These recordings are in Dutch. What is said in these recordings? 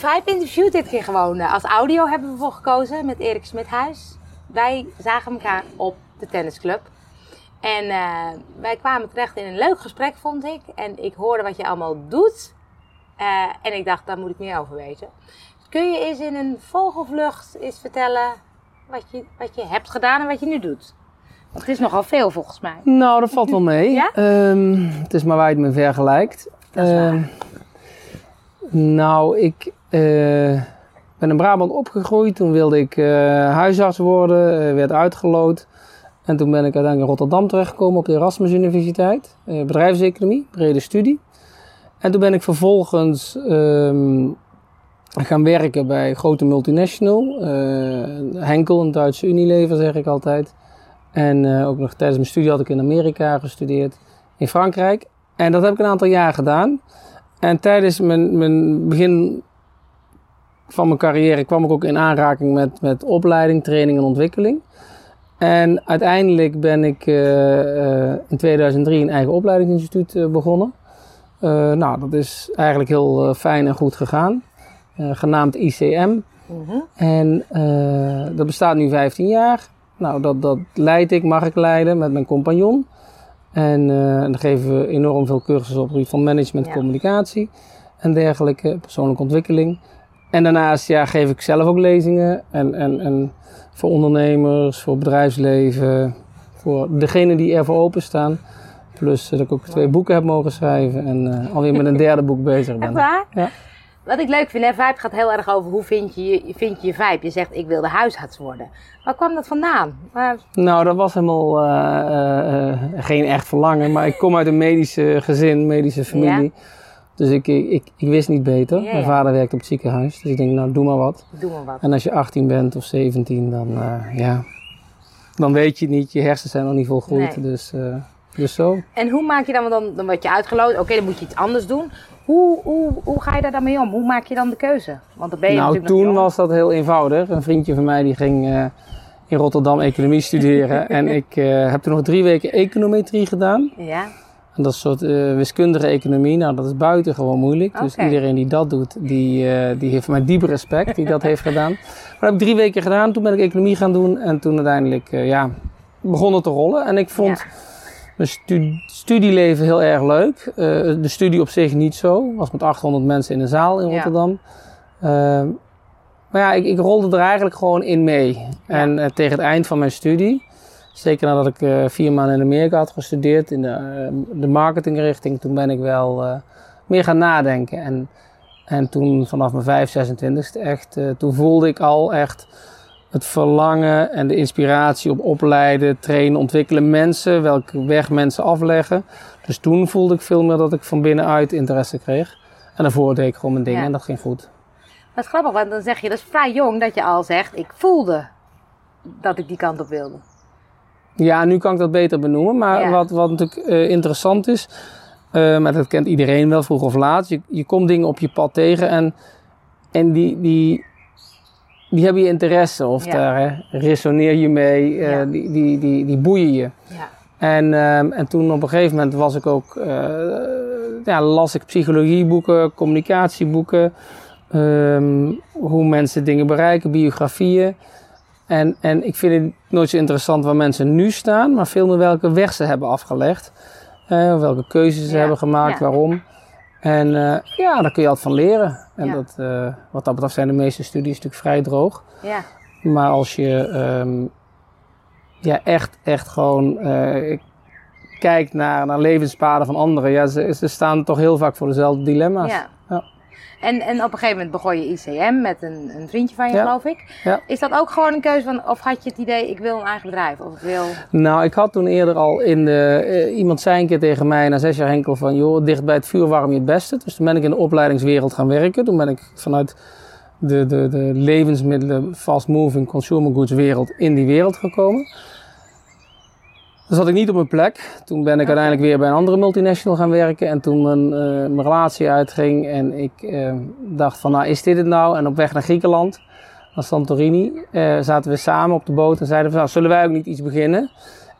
Vibe interview. Dit keer gewoon eh, als audio hebben we voor gekozen met Erik Smithuis. Wij zagen elkaar op de tennisclub. En eh, wij kwamen terecht in een leuk gesprek, vond ik. En ik hoorde wat je allemaal doet. Eh, en ik dacht, daar moet ik meer over weten. Kun je eens in een vogelvlucht eens vertellen wat je, wat je hebt gedaan en wat je nu doet? Want het is nogal veel volgens mij. Nou, dat valt wel mee. Ja? Ehm, het is maar waar je het me vergelijkt. Dat is waar. Ehm, nou, ik eh, ben in Brabant opgegroeid. Toen wilde ik eh, huisarts worden, eh, werd uitgeloot. En toen ben ik uiteindelijk in Rotterdam terechtgekomen op de Erasmus Universiteit. bedrijfseconomie, brede studie. En toen ben ik vervolgens ehm, gaan werken bij grote multinational. Henkel, een Duitse Unilever zeg ik altijd. En ook nog tijdens mijn studie had ik in Amerika gestudeerd, in Frankrijk. En dat heb ik een aantal jaar gedaan. En tijdens mijn, mijn begin van mijn carrière kwam ik ook in aanraking met, met opleiding, training en ontwikkeling. En uiteindelijk ben ik eh, eh, in 2003 een eigen opleidingsinstituut eh, begonnen. Nou, dat is eigenlijk heel fijn en goed gegaan. Genaamd ICM. Mhm. En dat bestaat nu 15 jaar. Nou, dat, dat leid ik, mag ik leiden met mijn compagnon. En eh, dan geven we enorm veel cursussen op het gebied van management, Ja. communicatie en dergelijke, persoonlijke ontwikkeling. En daarnaast ja, geef ik zelf ook lezingen. En, en, en voor ondernemers, voor bedrijfsleven, voor degenen die ervoor openstaan. Plus dat ik ook twee boeken heb mogen schrijven en eh, alweer met een derde boek bezig ben. Echt waar? Ja. Wat ik leuk vind, hè, Vibe gaat heel erg over hoe vind je je, vind je, je Vibe. Je zegt, ik wilde huisarts worden. Waar kwam dat vandaan? Waar, Nou, dat was helemaal eh, eh, eh, geen echt verlangen. Maar ik kom uit een medische gezin, medische familie. Dus ik, ik, ik, ik wist niet beter. Ja, Mijn vader werkte op het ziekenhuis. Dus ik denk, nou, doe maar wat. doe maar wat. En als je 18 bent of 17, dan, ja, dan weet je het niet. Je hersens zijn nog niet volgroeid. Nee. Dus, dus zo. En hoe maak je dan, want dan, dan word je uitgeloot. Oké, dan moet je iets anders doen. Hoe, hoe, hoe ga je daar dan mee om? Hoe maak je dan de keuze? Want dan ben je Nou, toen was dat heel eenvoudig. Een vriendje van mij die ging eh, in Rotterdam economie studeren. en ik eh, heb toen nog drie weken econometrie gedaan. Ja, En dat is een soort eh, wiskundige economie. Nou, dat is buitengewoon moeilijk. Dus iedereen die dat doet, die, eh, die heeft voor mij diep respect die dat heeft gedaan. Maar dat heb ik drie weken gedaan. Toen ben ik economie gaan doen. En toen uiteindelijk, ja, begon het te rollen. En ik vond Ja. Mijn stu- studieleven heel erg leuk. Eh, de studie op zich niet zo. Was met 800 mensen in een zaal in Ja. Rotterdam. Ehm, maar ja, ik, ik rolde er eigenlijk gewoon in mee. En eh, tegen het eind van mijn studie, zeker nadat ik eh, vier maanden in Amerika had gestudeerd in de, eh, de marketingrichting, toen ben ik wel eh, meer gaan nadenken. En, en toen vanaf mijn 5, 26ste echt, eh, toen voelde ik al echt het verlangen en de inspiratie op opleiden, trainen, ontwikkelen mensen, welke weg mensen afleggen. Dus toen voelde ik veel meer dat ik van binnenuit interesse kreeg. En daarvoor deed ik gewoon mijn dingen Ja. en dat ging goed. dat is grappig, want dan zeg je, dat is vrij jong dat je al zegt, ik voelde dat ik die kant op wilde. Ja, nu kan ik dat beter benoemen. Maar Ja. wat, wat natuurlijk eh, interessant is, eh, maar dat kent iedereen wel vroeg of laat. Je, je komt dingen op je pad tegen en, en die, die, die hebben je interesse. Of Ja. daar hè, resoneer je mee, eh, die, die, die, die boeien je. Ja. En, ehm, en toen op een gegeven moment was ik ook, eh, ja, las ik psychologieboeken, communicatieboeken, ehm, hoe mensen dingen bereiken, biografieën. En, en ik vind het nooit zo interessant waar mensen nu staan, maar veel meer welke weg ze hebben afgelegd. Welke keuzes ze hebben gemaakt, waarom. En eh, ja, daar kun je altijd van leren. En Ja. dat, eh, wat dat betreft zijn de meeste studies natuurlijk vrij droog. Ja. Maar als je ehm, ja, echt, echt gewoon eh, kijkt naar, naar levenspaden van anderen, ja, ze, ze staan toch heel vaak voor dezelfde dilemma's. ja. En, en op een gegeven moment begon je ICM met een, een vriendje van je, Ja. geloof ik. Ja. Is dat ook gewoon een keuze van, of had je het idee, ik wil een eigen bedrijf? Of ik wil... Nou, ik had toen eerder al in de. eh, iemand zei een keer tegen mij na zes jaar Henkel van. joh, dicht bij het vuur warm je het beste. Dus toen ben ik in de opleidingswereld gaan werken. Toen ben ik vanuit de, de, de levensmiddelen, fast moving consumer goods wereld in die wereld gekomen. Dan zat ik niet op mijn plek. Toen ben ik uiteindelijk weer bij een andere multinational gaan werken. En toen mijn, eh, mijn relatie uitging en ik eh, dacht van, nou is dit het nou? En op weg naar Griekenland, naar Santorini, eh, zaten we samen op de boot en zeiden van, nou zullen wij ook niet iets beginnen?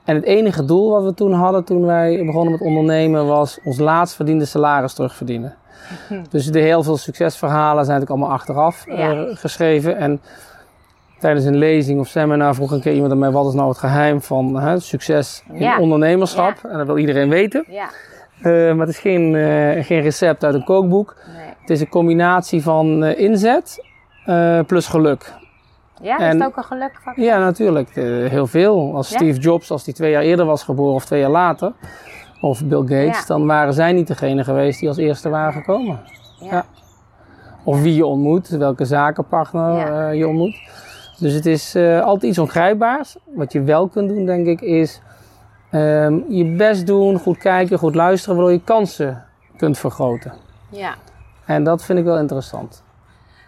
En het enige doel wat we toen hadden, toen wij begonnen met ondernemen, was ons laatst verdiende salaris terugverdienen. Dus de heel veel succesverhalen zijn natuurlijk allemaal achteraf Ja. geschreven. En tijdens een lezing of seminar vroeg een keer iemand aan mij: wat is nou het geheim van hè, succes in Ja. ondernemerschap? En dat wil iedereen weten. Ja, Eh, maar het is geen, eh, geen recept uit een kookboek. nee. Het is een combinatie van eh, inzet plus geluk. Ja, is En- het ook een geluk? Van... Ja, natuurlijk. Heel veel. Als? Steve Jobs, als die twee jaar eerder was geboren of twee jaar later, of Bill Gates, dan waren zij niet degene geweest die als eerste waren gekomen. Ja. Of wie je ontmoet, welke zakenpartner je ontmoet. Dus het is eh, altijd iets ongrijpbaars. Wat je wel kunt doen, denk ik, is ehm, je best doen, goed kijken, goed luisteren, waardoor je kansen kunt vergroten. ja. En dat vind ik wel interessant.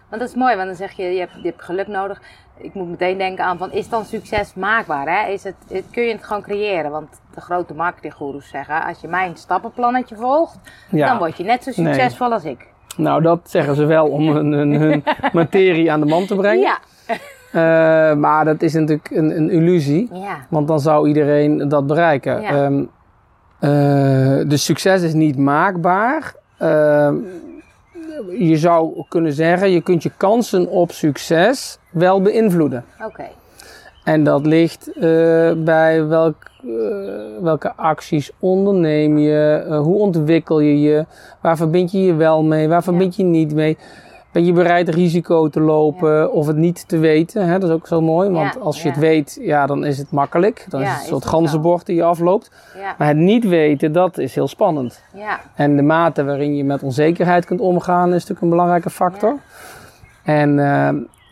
Want dat is mooi, want dan zeg je, je hebt, je hebt geluk nodig. Ik moet meteen denken aan van, is dan succes maakbaar? Hè? Is het, het- kun je het gewoon creëren? Want de grote marketinggoeroes zeggen, als je mijn stappenplannetje volgt, Ja. dan word je net zo Nee. succesvol als ik. Nou, dat zeggen ze wel om hun, hun, hun materie aan de man te brengen. Ja. Eh, maar dat is natuurlijk een, een illusie, Ja. want dan zou iedereen dat bereiken. Ja. Ehm, eh, dus succes is niet maakbaar. Ehm, je zou kunnen zeggen, je kunt je kansen op succes wel beïnvloeden. Oké. En dat ligt eh, bij welk, welke acties onderneem je, hoe ontwikkel je je, waar verbind je je wel mee, waar verbind je niet mee. Ben je bereid risico te lopen of het niet te weten? Hè? Dat is ook zo mooi, want Ja, als je ja. het weet, ja, dan is het makkelijk. Dan is het een soort ganzenbord die je afloopt. Maar het niet weten, dat is heel spannend. Ja. En de mate waarin je met onzekerheid kunt omgaan is natuurlijk een belangrijke factor. En eh,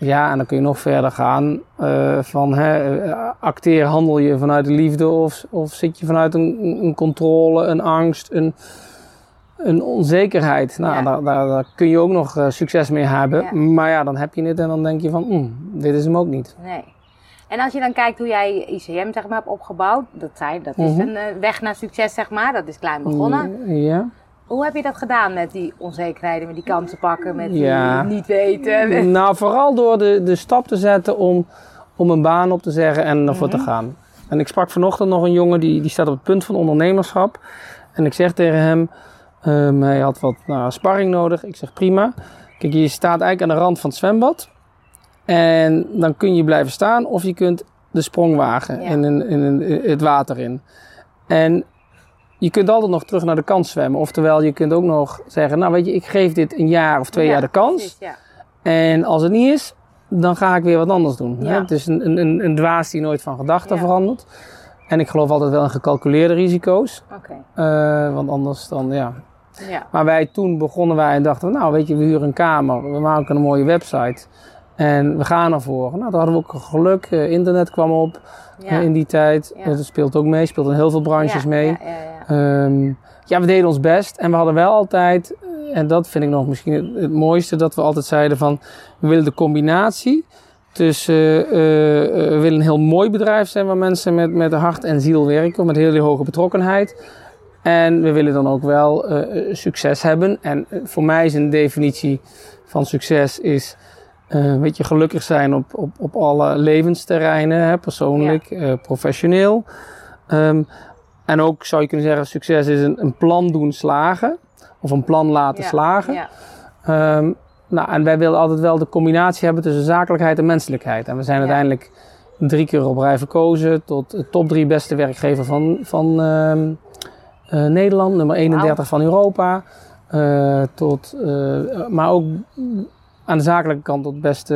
ja, en dan kun je nog verder gaan eh, van hè, eh, acteer, handel je vanuit de liefde of, of zit je vanuit een, een controle, een angst, een, een onzekerheid. Nou, Ja. daar, daar, daar kun je ook nog eh, succes mee hebben. Ja. Maar ja, dan heb je het en dan denk je van, "Hmm, dit is hem ook niet. Nee. En als je dan kijkt hoe jij ICM zeg maar, hebt opgebouwd, dat, zijn, dat is Mhm. een eh, weg naar succes, zeg maar. Dat is klein begonnen. Ja. Hoe heb je dat gedaan met die onzekerheden, met die kansen pakken, met die niet weten? Nou, vooral door de, de stap te zetten om, om een baan op te zeggen en ervoor te gaan. En ik sprak vanochtend nog een jongen die, die staat op het punt van ondernemerschap. En ik zeg tegen hem, ehm, hij had wat nou, sparring nodig. Ik zeg prima. Kijk, je staat eigenlijk aan de rand van het zwembad. En dan kun je blijven staan of je kunt de sprong wagen Ja. in, in een, het water in. En je kunt altijd nog terug naar de kant zwemmen. Oftewel, je kunt ook nog zeggen, nou weet je, ik geef dit een jaar of twee Ja, jaar de kans. precies, ja. En als het niet is, dan ga ik weer wat anders doen. Ja. Hè? Het is een, een, een dwaas die nooit van gedachten verandert. En ik geloof altijd wel in gecalculeerde risico's. Eh, want anders dan, ja. Ja. Maar wij toen begonnen wij en dachten we, nou weet je, we huren een kamer. We maken een mooie website. En we gaan ervoor. Nou, toen hadden we ook geluk. Eh, internet kwam op Ja. eh, in die tijd. Ja. Dat speelt ook mee. Speelt in heel veel branches ja, mee. Ja, ja, ja. Ehm, ja, we deden ons best en we hadden wel altijd, eh, en dat vind ik nog misschien het, mooiste, dat we altijd zeiden van, we willen de combinatie tussen, we willen een heel mooi bedrijf zijn waar mensen met, met hart en ziel werken, met hele hoge betrokkenheid. En we willen dan ook wel eh, succes hebben. En eh, voor mij is een definitie van succes is, eh weet je, gelukkig zijn op, op, op alle levensterreinen, hè, persoonlijk, eh, professioneel. Ehm, en ook zou je kunnen zeggen, succes is een, een plan doen slagen. Of een plan laten Ja, slagen. Ja. Ehm, nou, en wij willen altijd wel de combinatie hebben tussen zakelijkheid en menselijkheid. En we zijn Ja. uiteindelijk drie keer op rij verkozen tot de top drie beste werkgever van, van ehm, eh, Nederland. Nummer 31 van Europa. Eh, tot, eh, maar ook aan de zakelijke kant tot het beste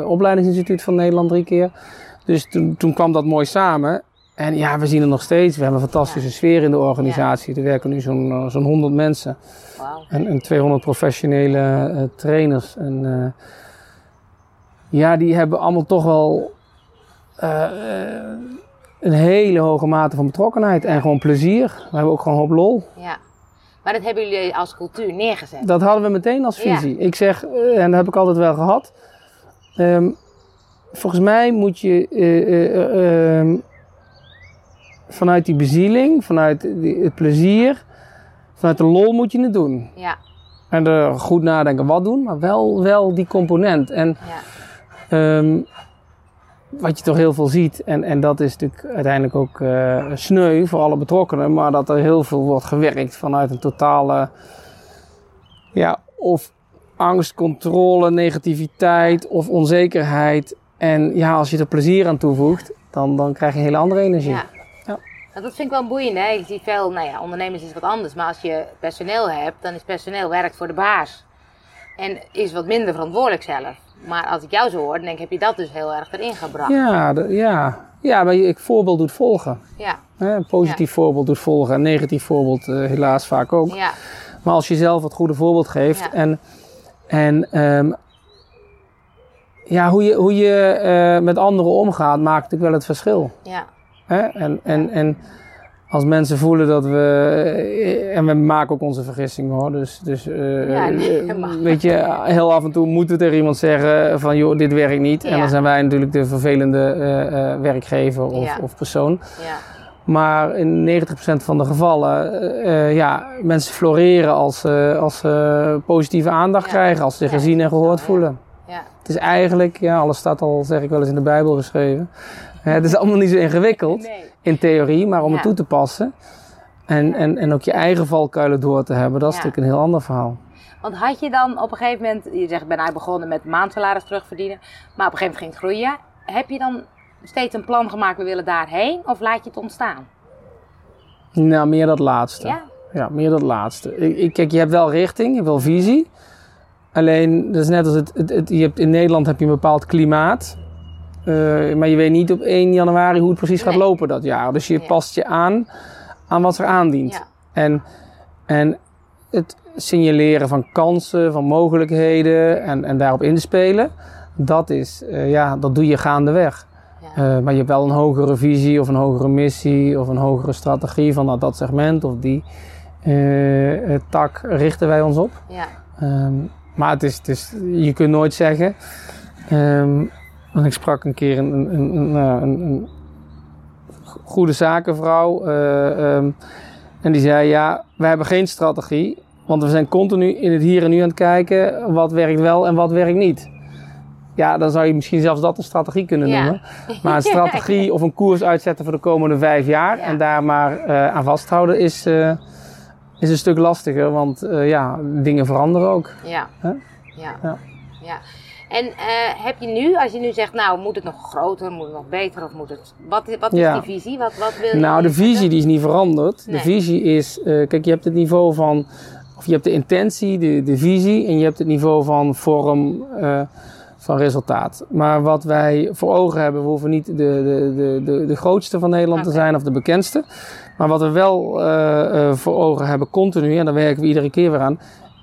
eh, opleidingsinstituut van Nederland drie keer. Dus toen, toen kwam dat mooi samen. En ja, we zien het nog steeds. We hebben een fantastische sfeer in de organisatie. Er werken nu zo'n eh, zo'n 100 mensen. En, en 200 professionele eh, trainers. En eh, ja, die hebben allemaal toch wel eh, eh, een hele hoge mate van betrokkenheid. En gewoon plezier. We hebben ook gewoon een hoop lol. Ja. Maar dat hebben jullie als cultuur neergezet. Dat hadden we meteen als Ja. visie. Ik zeg, eh, en dat heb ik altijd wel gehad. ehm, volgens mij moet je eh, eh, eh, ehm, vanuit die bezieling, vanuit die- het plezier, vanuit de lol moet je het doen. Ja. En er goed nadenken wat doen, maar wel, wel die component. En Ja. ehm, wat je toch heel veel ziet, en, en dat is natuurlijk uiteindelijk ook uh, sneu voor alle betrokkenen, maar dat er heel veel wordt gewerkt vanuit een totale, ja, of angst, controle, negativiteit of onzekerheid. En ja, als je er plezier aan toevoegt, dan, dan krijg je een hele andere energie. Ja. ja. Nou, dat vind ik wel boeiend. Hè? Je ziet veel, nou ja, ondernemers is wat anders. Maar als je personeel hebt, dan is personeel werkt voor de baas. En is wat minder verantwoordelijk zelf. Maar als ik jou zo hoor, dan denk ik, heb je dat dus heel erg erin gebracht. Ja, ja. ja maar ik voorbeeld doet volgen. Ja. Een positief voorbeeld doet volgen. Een negatief voorbeeld uh, helaas vaak ook. Ja. Maar als je zelf het goede voorbeeld geeft Ja. en, en um, ja, hoe je, hoe je uh, met anderen omgaat, maakt natuurlijk wel het verschil. Ja. Hè? En, en, en als mensen voelen dat we. eh, En we maken ook onze vergissingen hoor. Dus, dus uh, Ja, nee, mag. weet je, heel af en toe moeten we tegen iemand zeggen: van joh, dit werkt niet. En dan zijn wij natuurlijk de vervelende uh, werkgever of, Ja. of persoon. Ja. Maar in 90% van de gevallen, uh, ja, mensen floreren als ze als, ze positieve aandacht krijgen, als ze zich gezien en gehoord voelen. Ja. Het is eigenlijk, ja, alles staat al, zeg ik wel eens in de Bijbel geschreven. Het is allemaal niet zo ingewikkeld Nee. in theorie, maar om Ja. het toe te passen en, en, en ook je eigen valkuilen door te hebben, dat is Ja. natuurlijk een heel ander verhaal. Want had je dan op een gegeven moment, je zegt, ik ben eigenlijk begonnen met maandsalaris terugverdienen, maar op een gegeven moment ging het groeien. Heb je dan steeds een plan gemaakt, we willen daarheen, of laat je het ontstaan? Nou, meer dat laatste. Ja? Ja, meer dat laatste. Ik, ik- kijk, je hebt wel richting, je hebt wel visie. Alleen, dat is net als het, het, het- je hebt, in Nederland heb je een bepaald klimaat. Eh, maar je weet niet op 1 januari hoe het precies gaat lopen dat jaar. Dus je Ja. past je aan aan wat er aandient. Ja. En, en het signaleren van kansen, van mogelijkheden en, en daarop inspelen, dat, is, eh, ja, dat doe je gaandeweg. Ja. Eh, maar je hebt wel een hogere visie of een hogere missie of een hogere strategie van nou, dat segment of die tak richten wij ons op. ja. Ehm, maar het is, het is, je kunt nooit zeggen. ehm, want ik sprak een keer een, een, een, een, nou, goede zakenvrouw. eh, ehm, en die zei: Ja, we hebben geen strategie. Want we zijn continu in het hier en nu aan het kijken. Wat werkt wel en wat werkt niet. Ja, dan zou je misschien zelfs dat een strategie kunnen Ja. noemen. Maar een strategie of een koers uitzetten voor de komende vijf jaar. Ja. En daar maar eh, aan vasthouden is, eh, is een stuk lastiger. Want ja, dingen veranderen ook. Ja. Ja. Ja. ja. En eh, heb je nu, als je nu zegt, nou moet het nog groter, moet het nog beter of moet het... Wat, wat is Ja. die visie? Wat, wat wil je Nou, de visie die is niet veranderd. Nee. De visie is, eh, kijk, je hebt het niveau van, of je hebt de intentie, de, de visie, en je hebt het niveau van vorm, eh, van resultaat. Maar wat wij voor ogen hebben, we hoeven niet de, de, de, de, de grootste van Nederland te zijn of de bekendste. Maar wat we wel voor ogen hebben continu, en daar werken we iedere keer weer aan,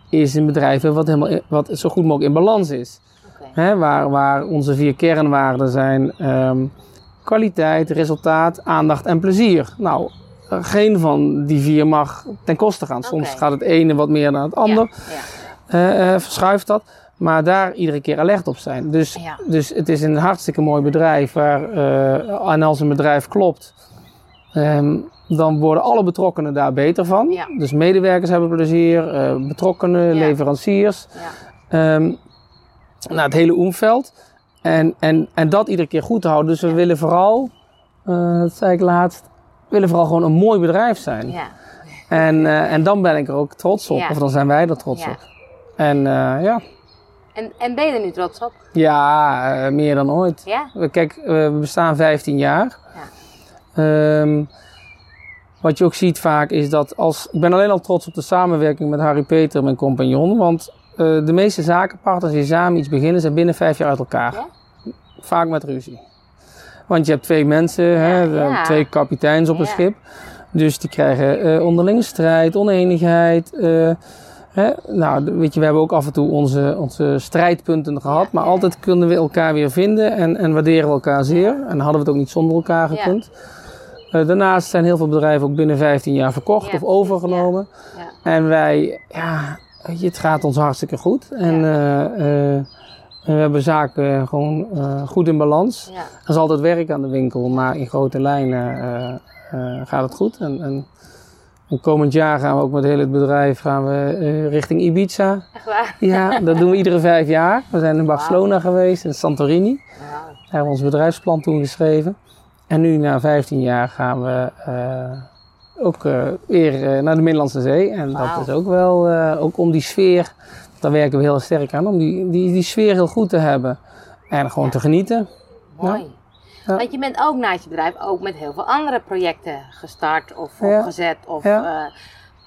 is een bedrijf wat, helemaal, in- wat zo goed mogelijk in balans is. Hè, waar, waar onze vier kernwaarden zijn ehm, kwaliteit, resultaat, aandacht en plezier. Nou, eh, geen van die vier mag ten koste gaan. Soms gaat het ene wat meer dan het ander, Ja. eh, eh, verschuift dat. Maar daar iedere keer alert op zijn. Dus, Ja. dus het is een hartstikke mooi bedrijf. Waar, en als een bedrijf klopt, ehm, dan worden alle betrokkenen daar beter van. Ja. Dus medewerkers hebben plezier, betrokkenen, leveranciers. Ja. Nou, het hele omveld. En, en, en dat iedere keer goed te houden. Dus we Ja. willen vooral, eh, dat zei ik laatst, we willen vooral gewoon een mooi bedrijf zijn. Ja. En, eh, en dan ben ik er ook trots op. Ja. Of dan zijn wij er trots Ja. op. En eh, ja, En, en ben je er nu trots op? ja meer dan ooit. Ja? We- Kijk, we bestaan 15 jaar. Ja. Ehm, wat je ook ziet vaak is dat als. Ik ben alleen al trots op de samenwerking met Harry Peter, mijn compagnon. Want eh, de meeste zakenpartners die samen iets beginnen, zijn binnen vijf jaar uit elkaar. Ja? Vaak met ruzie. Want je hebt twee mensen, hè, ja. twee kapiteins op een schip. Dus die krijgen eh, onderlinge strijd, oneenigheid. eh, hè. Nou, weet je, we hebben ook af en toe onze, onze strijdpunten gehad. Maar altijd kunnen we elkaar weer vinden en, en waarderen we elkaar zeer. En hadden we het ook niet zonder elkaar gekund. Daarnaast zijn heel veel bedrijven ook binnen 15 jaar verkocht Ja, of overgenomen. Ja. En wij, ja, weet je, het gaat ons hartstikke goed. En Ja. eh, eh, we hebben zaken gewoon eh, goed in balans. Ja. Er is altijd werk aan de winkel, maar in grote lijnen gaat het goed. En, en, en komend jaar gaan we ook met heel het bedrijf gaan we, richting Ibiza. Echt waar? Ja, dat doen we iedere vijf jaar. We zijn in Barcelona geweest, in Santorini. Wauw. Hebben we ons bedrijfsplan toen geschreven. En nu na 15 jaar gaan we ook eh, weer eh, naar de Middellandse Zee. En dat is ook wel, eh, ook om die sfeer, daar werken we heel sterk aan, om die, die, die sfeer heel goed te hebben. En gewoon Ja. te genieten. Mooi. Ja. Want je bent ook naast je bedrijf ook met heel veel andere projecten gestart of opgezet. Of,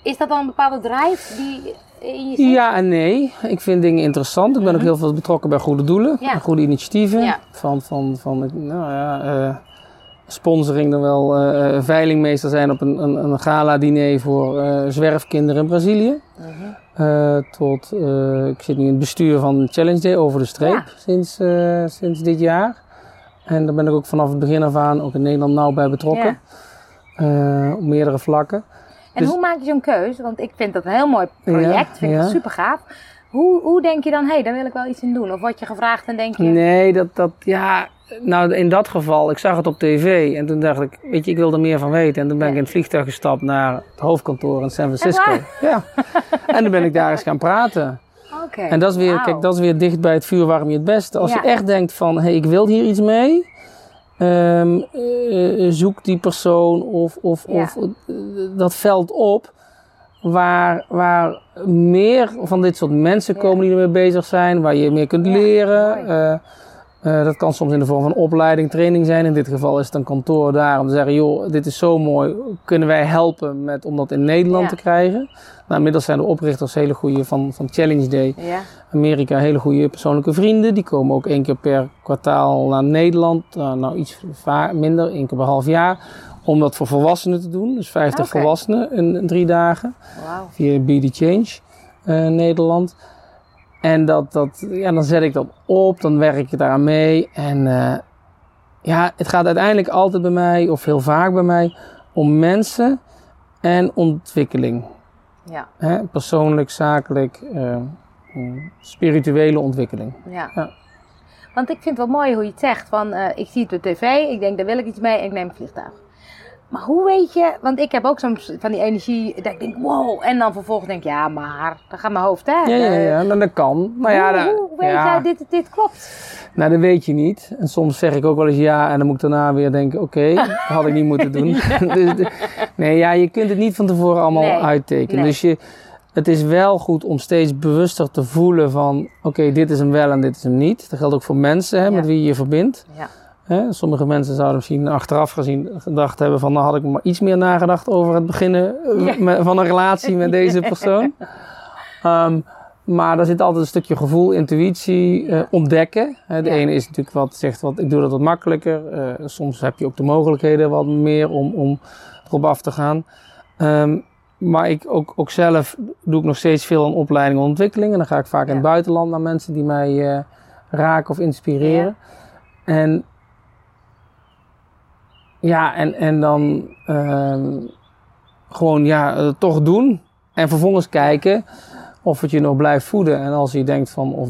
is dat dan een bepaalde drive die in je zit? Ja en nee. Ik vind dingen interessant. Ik ben ook heel veel betrokken bij goede doelen, Mhm. Goede initiatieven. Van, van, van nou ja, sponsoring dan wel eh, veilingmeester zijn op een, een, een gala-diner voor eh, zwerfkinderen in Brazilië. Mhm. Eh, tot, eh, ik zit nu in het bestuur van Challenge Day over de streep Ja. sinds, eh, sinds dit jaar. En daar ben ik ook vanaf het begin af aan ook in Nederland nauw bij betrokken. Eh, op meerdere vlakken. En Dus- hoe maak je zo'n keuze? Want ik vind dat een heel mooi project. Ja, vind ik super gaaf. Hoe, hoe denk je dan, hé, hey, daar wil ik wel iets in doen? Of word je gevraagd en denk je... Nee, dat, dat, ja, nou in dat geval, ik zag het op tv en toen dacht ik, weet je, ik wil er meer van weten. En toen ben ik in het vliegtuig gestapt naar het hoofdkantoor in San Francisco. Ja. En toen ben ik daar eens gaan praten. Oké. En dat is weer, kijk, dat is weer dicht bij het vuur warm je het beste. Als Ja. je echt denkt van, hé, hey, ik wil hier iets mee. ehm, eh, zoek die persoon of, of, Ja. of eh, dat veld op waar, waar meer van dit soort mensen komen die ermee bezig zijn, waar je meer kunt leren. Eh, eh, dat kan soms in de vorm van opleiding, training zijn. In dit geval is het een kantoor daar om te zeggen, joh, dit is zo mooi. Kunnen wij helpen met, om dat in Nederland Ja. te krijgen? Nou, inmiddels zijn de oprichters hele goede van, van Challenge Day. Ja, Amerika hele goede persoonlijke vrienden. Die komen ook één keer per kwartaal naar Nederland. Uh, nou, iets minder, één keer per half jaar. Om dat voor volwassenen te doen. Dus 50 Oké. volwassenen in, in drie dagen. Via Be The Change eh, Nederland. En dat, dat, ja, dan zet ik dat op. Dan werk ik daaraan mee. En eh, ja, het gaat uiteindelijk altijd bij mij, of heel vaak bij mij, om mensen en ontwikkeling. Ja, Hè? Persoonlijk, zakelijk, eh, mm, spirituele ontwikkeling. ja. Ja. Want ik vind het wel mooi hoe je het zegt. Van, ik zie het op tv, ik denk, daar wil ik iets mee en ik neem een vliegtuig. Maar hoe weet je, want ik heb ook soms van die energie, dat ik denk, wow. En dan vervolgens denk ik, ja, maar, dan gaat mijn hoofd, hè. Ja, ja, Eh, ja, nou, dat kan. Maar ja, hoe, dat, hoe weet ja. jij, dit, dit klopt? Nou, dat weet je niet. En soms zeg ik ook wel eens ja en dan moet ik daarna weer denken, oké, dat had ik niet moeten doen. dus, nee, ja, je kunt het niet van tevoren allemaal Nee. uittekenen. Nee. Dus je, het is wel goed om steeds bewuster te voelen van, oké, dit is hem wel en dit is hem niet. Dat geldt ook voor mensen hè, Ja. met wie je je verbindt. Ja. Hè, sommige mensen zouden misschien achteraf gezien gedacht hebben van, nou had ik maar iets meer nagedacht over het beginnen eh, Ja. van een relatie met deze persoon. Ehm, maar daar zit altijd een stukje gevoel, intuïtie, eh, ontdekken. Hè, de Ja. ene is natuurlijk wat zegt, wat, ik doe dat wat makkelijker. Eh, soms heb je ook de mogelijkheden wat meer om, om erop af te gaan. Ehm, maar ik ook, ook zelf doe ik nog steeds veel aan opleiding en ontwikkeling. En dan ga ik vaak in het buitenland naar mensen die mij raken of inspireren. En ja, en, en dan ehm, gewoon ja, eh, toch doen. En vervolgens kijken of het je nog blijft voeden. En als je denkt van, of,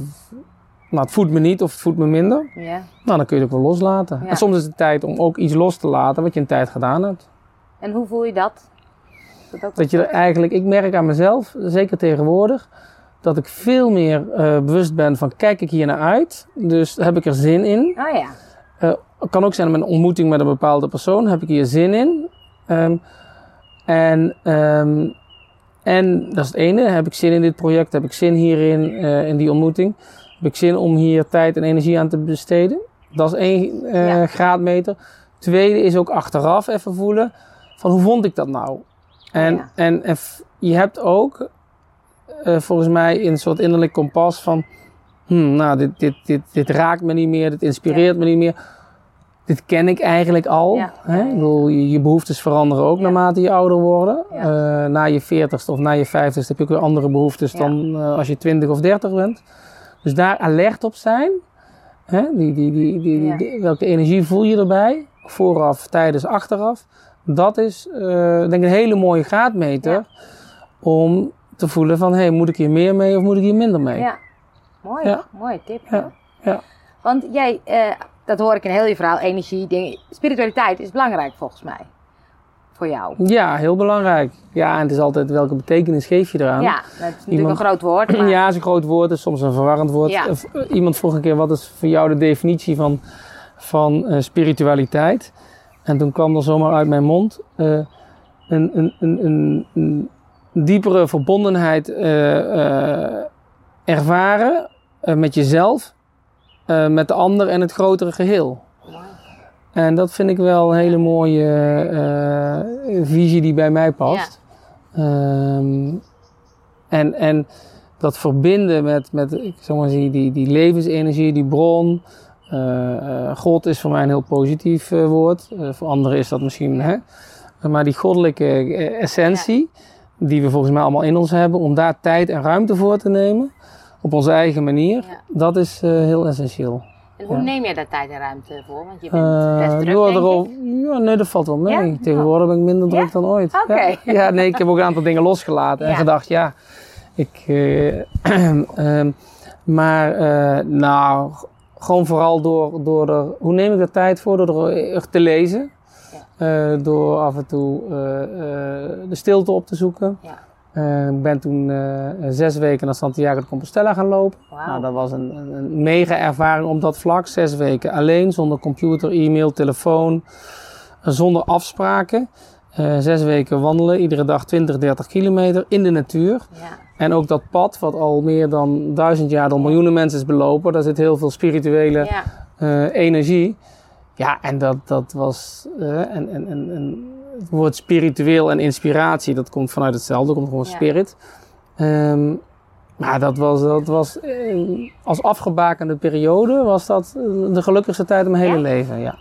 nou het voedt me niet of het voedt me minder. Ja. Nou, dan kun je het ook wel loslaten. Ja. En soms is het tijd om ook iets los te laten wat je een tijd gedaan hebt. En hoe voel je dat? Dat, ook Dat je er eigenlijk, ik merk aan mezelf, zeker tegenwoordig, dat ik veel meer eh, bewust ben van kijk ik hier naar uit. Dus heb ik er zin in. Oh ja. Het kan ook zijn met een ontmoeting met een bepaalde persoon. Heb ik hier zin in? Ehm, en, ehm, en dat is het ene. Heb ik zin in dit project? Heb ik zin hierin, eh, in die ontmoeting? Heb ik zin om hier tijd en energie aan te besteden? Dat is één Ja. graadmeter. Tweede is ook achteraf even voelen van hoe vond ik dat nou? En, ja. en, en je hebt ook eh, volgens mij een soort innerlijk kompas van hmm, nou, dit, dit, dit, dit raakt me niet meer, dit inspireert me niet meer. Dit ken ik eigenlijk al. Ja. Hè? Ik bedoel, je, je behoeftes veranderen ook Ja. naarmate je ouder wordt. Ja. Eh, na je 40ste of na je 50ste heb je ook weer andere behoeftes dan eh, als je 20 of 30 bent. Dus daar alert op zijn. Hè? Die, die, die, die, welke energie voel je erbij? Vooraf, tijdens, achteraf. Dat is eh, denk ik een hele mooie graadmeter om te voelen van, hey, moet ik hier meer mee of moet ik hier minder mee? Ja. Mooi, Ja. mooie tip. Ja. Want jij, dat hoor ik in heel je verhaal, energie, dingen. Spiritualiteit is belangrijk volgens mij. Voor jou. Ja, heel belangrijk. Ja, en het is altijd welke betekenis geef je eraan. Ja, dat is natuurlijk Iemand- een groot woord. Maar... Ja, is een groot woord, is soms een verwarrend woord. Ja. Eh, Iemand vroeg een keer, wat is voor jou de definitie van, van eh, spiritualiteit. En toen kwam er zomaar uit mijn mond eh, een, een, een, een, een diepere verbondenheid ervaren met jezelf, eh, met de ander en het grotere geheel. En dat vind ik wel een hele mooie eh, visie die bij mij past. Ehm, en, en dat verbinden met, met ik zou maar zeggen, die, die levensenergie, die bron. Eh, God is voor mij een heel positief woord. Voor anderen is dat misschien, hè? maar die goddelijke essentie, die we volgens mij allemaal in ons hebben, om daar tijd en ruimte voor te nemen, op onze eigen manier, Ja. dat is eh, heel essentieel. En hoe Ja. neem jij daar tijd en ruimte voor? Want je bent Eh, best druk, denk erop- ja, nee, dat valt wel mee. Ja? Tegenwoordig ben ik minder druk dan ooit. Oké. Ja. ja, nee, ik heb ook een aantal dingen losgelaten en gedacht, ja, ik. eh, ehm, maar, nou, gewoon vooral door, door er, hoe neem ik de tijd voor? Door er te lezen. Door af en toe de stilte op te zoeken. Ja. Eh, ik ben toen eh, zes weken naar Santiago de Compostela gaan lopen. Nou, dat was een, een, mega ervaring op dat vlak. Zes weken alleen, zonder computer, e-mail, telefoon, eh, zonder afspraken. Zes weken wandelen, iedere dag 20, 30 kilometer in de natuur. Ja. En ook dat pad, wat al meer dan duizend jaar door miljoenen mensen is belopen, daar zit heel veel spirituele Ja. energie. Ja, en dat, dat was. en, en, en, en het woord spiritueel en inspiratie, dat komt vanuit hetzelfde, komt gewoon Ja. spirit. Ehm, maar dat was, dat was eh, als afgebakende periode, was dat eh, de gelukkigste tijd in mijn hele Ja? leven. Ja.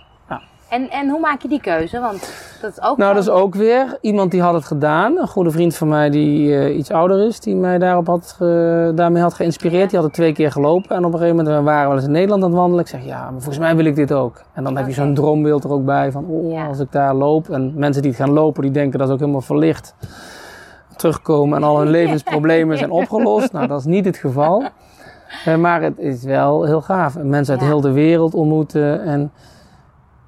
En, en hoe maak je die keuze? Want dat is ook Nou, dat is ook weer iemand die had het gedaan. Een goede vriend van mij die eh, iets ouder is, die mij daarop had, daarmee had geïnspireerd. Die had het twee keer gelopen. En op een gegeven moment waren we wel eens in Nederland aan het wandelen. Ik zeg, ja, maar volgens mij wil ik dit ook. En dan heb je zo'n droombeeld er ook bij van, oh, Ja. als ik daar loop. En mensen die het gaan lopen, die denken dat is ook helemaal verlicht. Terugkomen en al hun levensproblemen zijn opgelost. Nou, dat is niet het geval. Eh, maar het is wel heel gaaf. En mensen uit Ja. heel de wereld ontmoeten. En,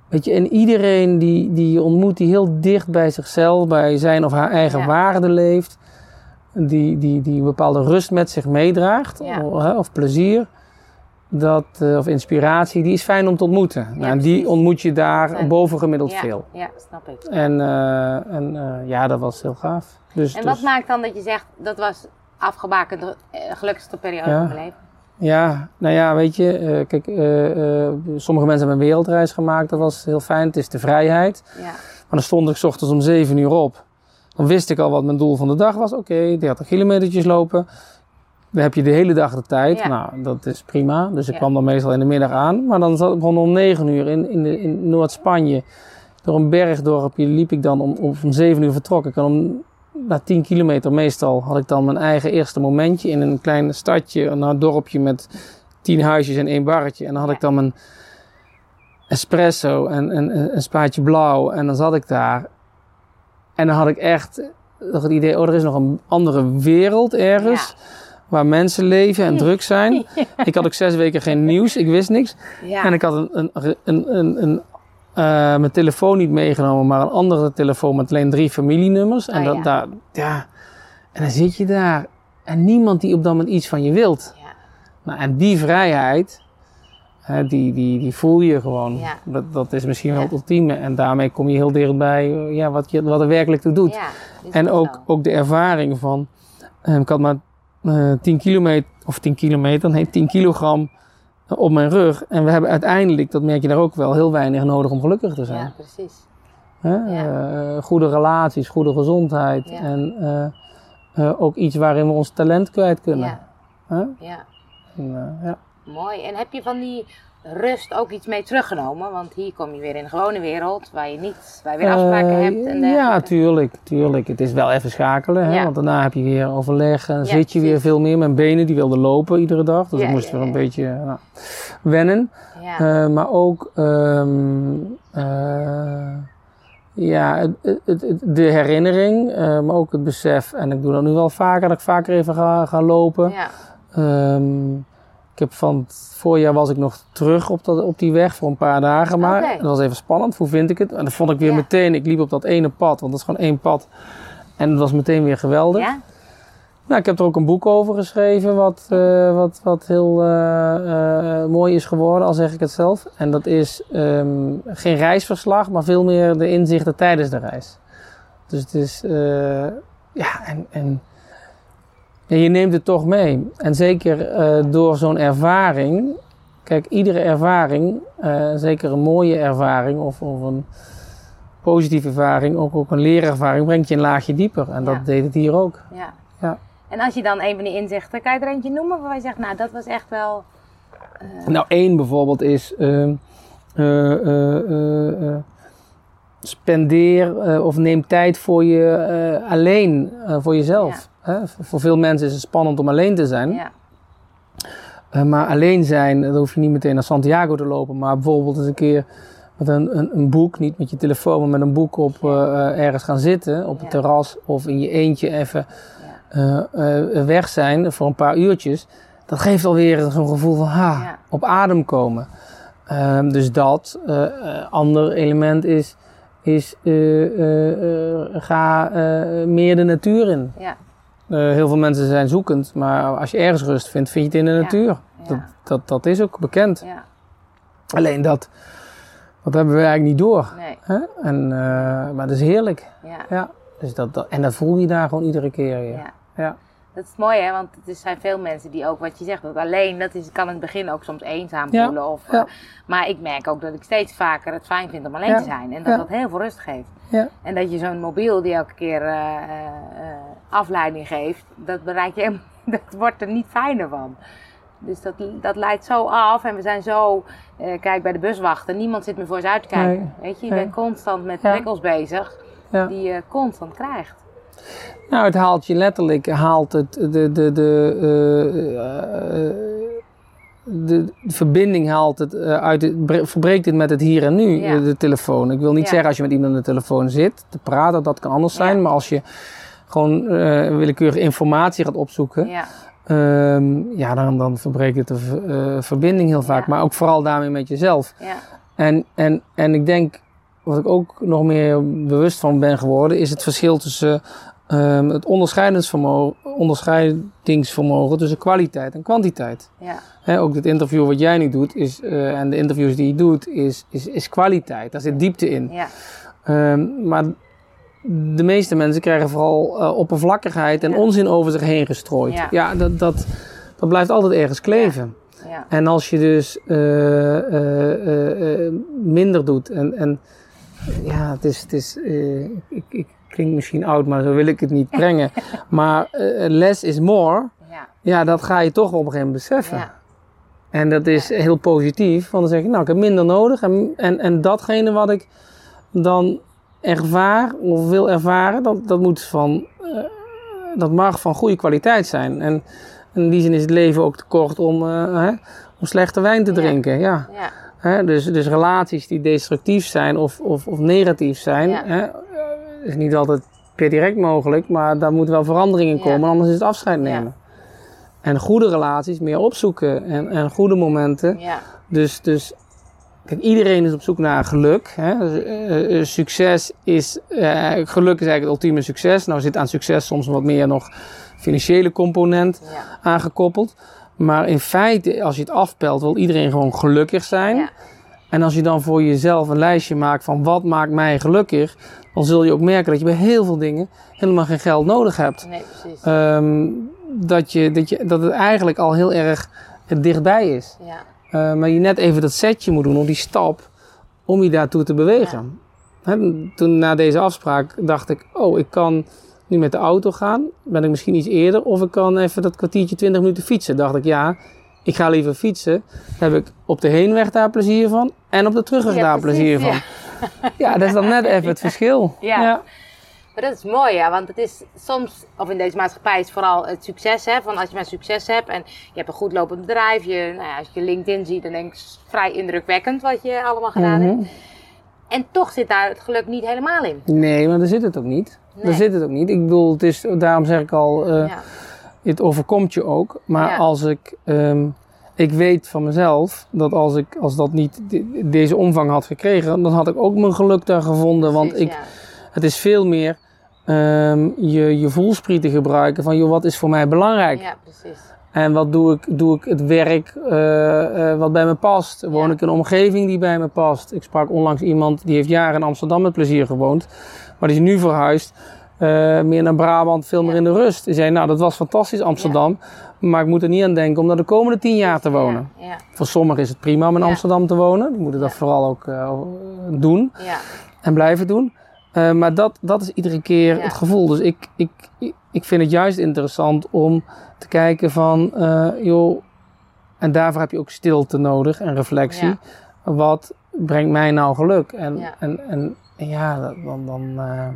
weet je, en iedereen die, die je ontmoet, die heel dicht bij zichzelf, bij zijn of haar eigen Ja. waarde leeft. Die, die, die een bepaalde rust met zich meedraagt. Ja. Of, hè, of plezier. Dat, eh, of inspiratie, die is fijn om te ontmoeten. nou, en die ontmoet je daar bovengemiddeld veel. Ja, snap ik. En, eh, en eh, ja, dat was heel gaaf. Dus, En dus- wat maakt dan dat je zegt, dat was afgebakende eh, gelukkigste periode van mijn leven? Ja, nou ja, weet je, eh, kijk, eh, eh, sommige mensen hebben een wereldreis gemaakt, dat was heel fijn. Het is de vrijheid. Ja. Maar dan stond ik 's ochtends om 7 uur op. Dan wist ik al wat mijn doel van de dag was. Oké, 30 kilometertjes lopen. Dan heb je de hele dag de tijd. Ja. Nou, dat is prima. Dus ik Ja. kwam dan meestal in de middag aan. Maar dan zat- begon om 9 uur in, in, de- in Noord-Spanje. Door een bergdorpje liep ik dan om, om, om 7 uur vertrokken. En om, na 10 kilometer meestal had ik dan mijn eigen eerste momentje in een klein stadje, een dorpje met 10 huisjes en één barretje. En dan had ik dan mijn espresso en, en, en een spaatje blauw. En dan zat ik daar. En dan had ik echt het idee, oh, er is nog een andere wereld ergens. Waar mensen leven en druk zijn. Ik had ook zes weken geen nieuws, ik wist niks. Ja. En ik had een, een, een, een, eh, mijn telefoon niet meegenomen, maar een andere telefoon met alleen drie familienummers. En, Oh, dat, ja. daar, ja. en dan zit je daar en niemand die op dat moment iets van je wilt. Ja. Nou, en die vrijheid, hè, die, die, die voel je gewoon. Ja. Dat, dat is misschien wel het ultieme. En daarmee kom je heel dichtbij ja, wat, je, wat er werkelijk toe doet. En ook, zo. ook de ervaring van, eh, ik had maar eh 10 kilometer, of 10 kilometer, nee 10 kilogram op mijn rug. En we hebben uiteindelijk, dat merk je daar ook wel, heel weinig nodig om gelukkig te zijn. Ja, precies. Eh, goede relaties, goede gezondheid. En eh, eh, ook iets waarin we ons talent kwijt kunnen. Ja, Hè? ja, En, ja. mooi. En heb je van die rust ook iets mee teruggenomen? Want hier kom je weer in de gewone wereld, waar je niet, waar je weer afspraken Eh, hebt en Ja, tuurlijk, tuurlijk. Het is wel even schakelen, hè? Ja. want daarna heb je weer overleg en Ja, zit je weer veel meer. Mijn benen die wilden lopen iedere dag, dus Ja, ik moest weer een beetje nou, wennen. Eh, maar ook ehm, eh, ja, het, het, het- de herinnering, maar ook het besef. En ik doe dat nu wel vaker, dat ik vaker even ga, ga lopen. Ehm, ik heb van het voorjaar was ik nog terug op, dat, op die weg voor een paar dagen. Maar dat was even spannend. Hoe vind ik het? En dat vond ik weer Ja. meteen. Ik liep op dat ene pad, want dat is gewoon één pad. En dat was meteen weer geweldig. ja, Nou, ik heb er ook een boek over geschreven, wat, eh, wat, wat heel eh, eh, mooi is geworden, al zeg ik het zelf. En dat is ehm, geen reisverslag, maar veel meer de inzichten tijdens de reis. Dus het is, ja, en en je neemt het toch mee. En zeker eh, door zo'n ervaring. Kijk, iedere ervaring, eh, zeker een mooie ervaring of, of een positieve ervaring, ook, ook een leerervaring, brengt je een laagje dieper. En Ja. dat deed het hier ook. Ja. Ja. En als je dan een van die inzichten, kan je er eentje noemen waarvan je zegt, nou dat was echt wel... Nou, één bijvoorbeeld is. ehm, eh, eh, eh, eh, spendeer eh, of neem tijd voor je eh, alleen, eh, voor jezelf. Hè? Voor veel mensen is het spannend om alleen te zijn. Ja, Eh, maar alleen zijn, dan hoef je niet meteen naar Santiago te lopen. Maar bijvoorbeeld eens een keer met een, een, een boek, niet met je telefoon, maar met een boek op eh, ergens gaan zitten. Op het Ja. terras of in je eentje even eh, weg zijn voor een paar uurtjes. Dat geeft alweer zo'n gevoel van ha, Ja. op adem komen. Ehm, dus dat. Ander element is, is ga meer de natuur in. ja, heel veel mensen zijn zoekend, maar als je ergens rust vindt, vind je het in de natuur. Dat, dat, dat is ook bekend. ja, Alleen dat, dat hebben we eigenlijk niet door. nee, Hè? En, eh, maar dat is heerlijk. ja, Ja. Dus dat, dat, en dat voel je daar gewoon iedere keer ja. Ja. Dat is mooi hè, want er zijn veel mensen die ook, wat je zegt, dat alleen, dat is, kan in het begin ook soms eenzaam Ja, voelen. Of, ja. eh, maar ik merk ook dat ik steeds vaker het fijn vind om alleen te zijn. En dat dat heel veel rust geeft. Ja. En dat je zo'n mobiel die elke keer eh, eh, eh, afleiding geeft, dat bereik je helemaal, dat wordt er niet fijner van. Dus dat, dat leidt zo af en we zijn zo, eh, kijk bij de buswachten, niemand zit meer voor ze uit te kijken. Nee, Weet je, je nee. bent constant met Ja. prikkels bezig Ja. die je constant krijgt. Nou, het haalt je letterlijk, haalt het de, de, de, eh, eh, de verbinding haalt het eh, uit, het, verbreekt het met het hier en nu, Ja. eh, de telefoon. Ik wil niet zeggen als je met iemand aan de telefoon zit te praten, dat kan anders zijn, maar als je gewoon eh willekeurige informatie gaat opzoeken, Ja, ehm, ja, dan, dan verbreekt het de eh, verbinding heel vaak, Ja. maar ook vooral daarmee met jezelf. ja, En, en, en ik denk, wat ik ook nog meer bewust van ben geworden, is het verschil tussen ehm, het onderscheidingsvermogen, onderscheidingsvermogen tussen kwaliteit en kwantiteit. ja, Hè, ook dit interview wat jij nu doet, is, eh, en de interviews die je doet, is, is, is kwaliteit. Daar zit diepte in. ja, Ehm, maar de meeste mensen krijgen vooral eh, oppervlakkigheid en Ja. onzin over zich heen gestrooid. Ja. dat, dat, dat blijft altijd ergens kleven. ja, En als je dus eh, eh, minder doet en, en ja, het is, het is ik, ik klink misschien oud, maar zo wil ik het niet brengen. maar less is more, ja, ja, dat ga je toch op een gegeven moment beseffen. ja, En dat is heel positief, want dan zeg je, nou, ik heb minder nodig. En, en, en datgene wat ik dan ervaar of wil ervaren, dat, dat moet van, eh, dat mag van goede kwaliteit zijn. En in die zin is het leven ook te kort om, eh, hè, om slechte wijn te drinken. Ja. ja, Hè, dus, dus relaties die destructief zijn of, of, of negatief zijn, Ja. hè, is niet altijd per direct mogelijk, maar daar moet wel verandering in komen, anders is het afscheid Ja. nemen. En goede relaties meer opzoeken en, en goede momenten. ja, Dus, dus kijk, iedereen is op zoek naar geluk. Hè? Dus, eh, eh, succes is, eh, geluk is eigenlijk het ultieme succes. Nou zit aan succes soms wat meer nog financiële component ja, aangekoppeld. Maar in feite, als je het afpelt, wil iedereen gewoon gelukkig zijn. ja, En als je dan voor jezelf een lijstje maakt van wat maakt mij gelukkig, dan zul je ook merken dat je bij heel veel dingen helemaal geen geld nodig hebt. nee, precies. Ehm, dat, je, dat, je, dat het eigenlijk al heel erg dichtbij is. ja, Uh, maar je net even dat setje moet doen, of die stap, om je daartoe te bewegen. Hè, toen na deze afspraak dacht ik, oh, ik kan nu met de auto gaan. Ben ik misschien iets eerder. Of ik kan even dat kwartiertje, 20 minuten fietsen. Dacht ik, ja, ik ga liever fietsen. Dan heb ik op de heenweg daar plezier van. En op de terugweg Ja, daar precies, plezier ja. van. Ja. dat is dan net even het verschil. Ja. Maar dat is mooi, ja, want het is soms, of in deze maatschappij is vooral het succes, hè, van als je maar succes hebt en je hebt een goed lopend bedrijf, je, nou ja, als je LinkedIn ziet, dan denk ik, vrij indrukwekkend wat je allemaal gedaan Mhm. hebt. En toch zit daar het geluk niet helemaal in. Nee, maar daar zit het ook niet. Nee. Daar zit het ook niet. Ik bedoel, het is, daarom zeg ik al, eh, ja, het overkomt je ook. Maar Ja. als ik, ehm, ik weet van mezelf dat als ik, als dat niet de- deze omvang had gekregen, dan had ik ook mijn geluk daar gevonden. Want precies, ik, ja. het is veel meer ehm, je, je voelspriet te gebruiken van, joh, wat is voor mij belangrijk? Ja, precies. En wat doe ik? Doe ik het werk eh, eh, wat bij me past? Woon Ja. ik in een omgeving die bij me past? Ik sprak onlangs iemand die heeft jaren in Amsterdam met plezier gewoond. Maar die is nu verhuisd. eh, meer naar Brabant, veel meer Ja. in de rust. Die zei, nou dat was fantastisch Amsterdam. Maar ik moet er niet aan denken om daar de komende tien jaar te wonen. Ja, Voor sommigen is het prima om in. Amsterdam te wonen. Die moeten dat vooral ook doen ja. en blijven doen. Eh, maar dat, dat is iedere keer Ja. het gevoel. Dus ik, ik, ik- vind het juist interessant om te kijken van, eh, joh, en daarvoor heb je ook stilte nodig en reflectie. Ja. Wat brengt mij nou geluk? En Ja. en, en, ja, dan, dan, eh,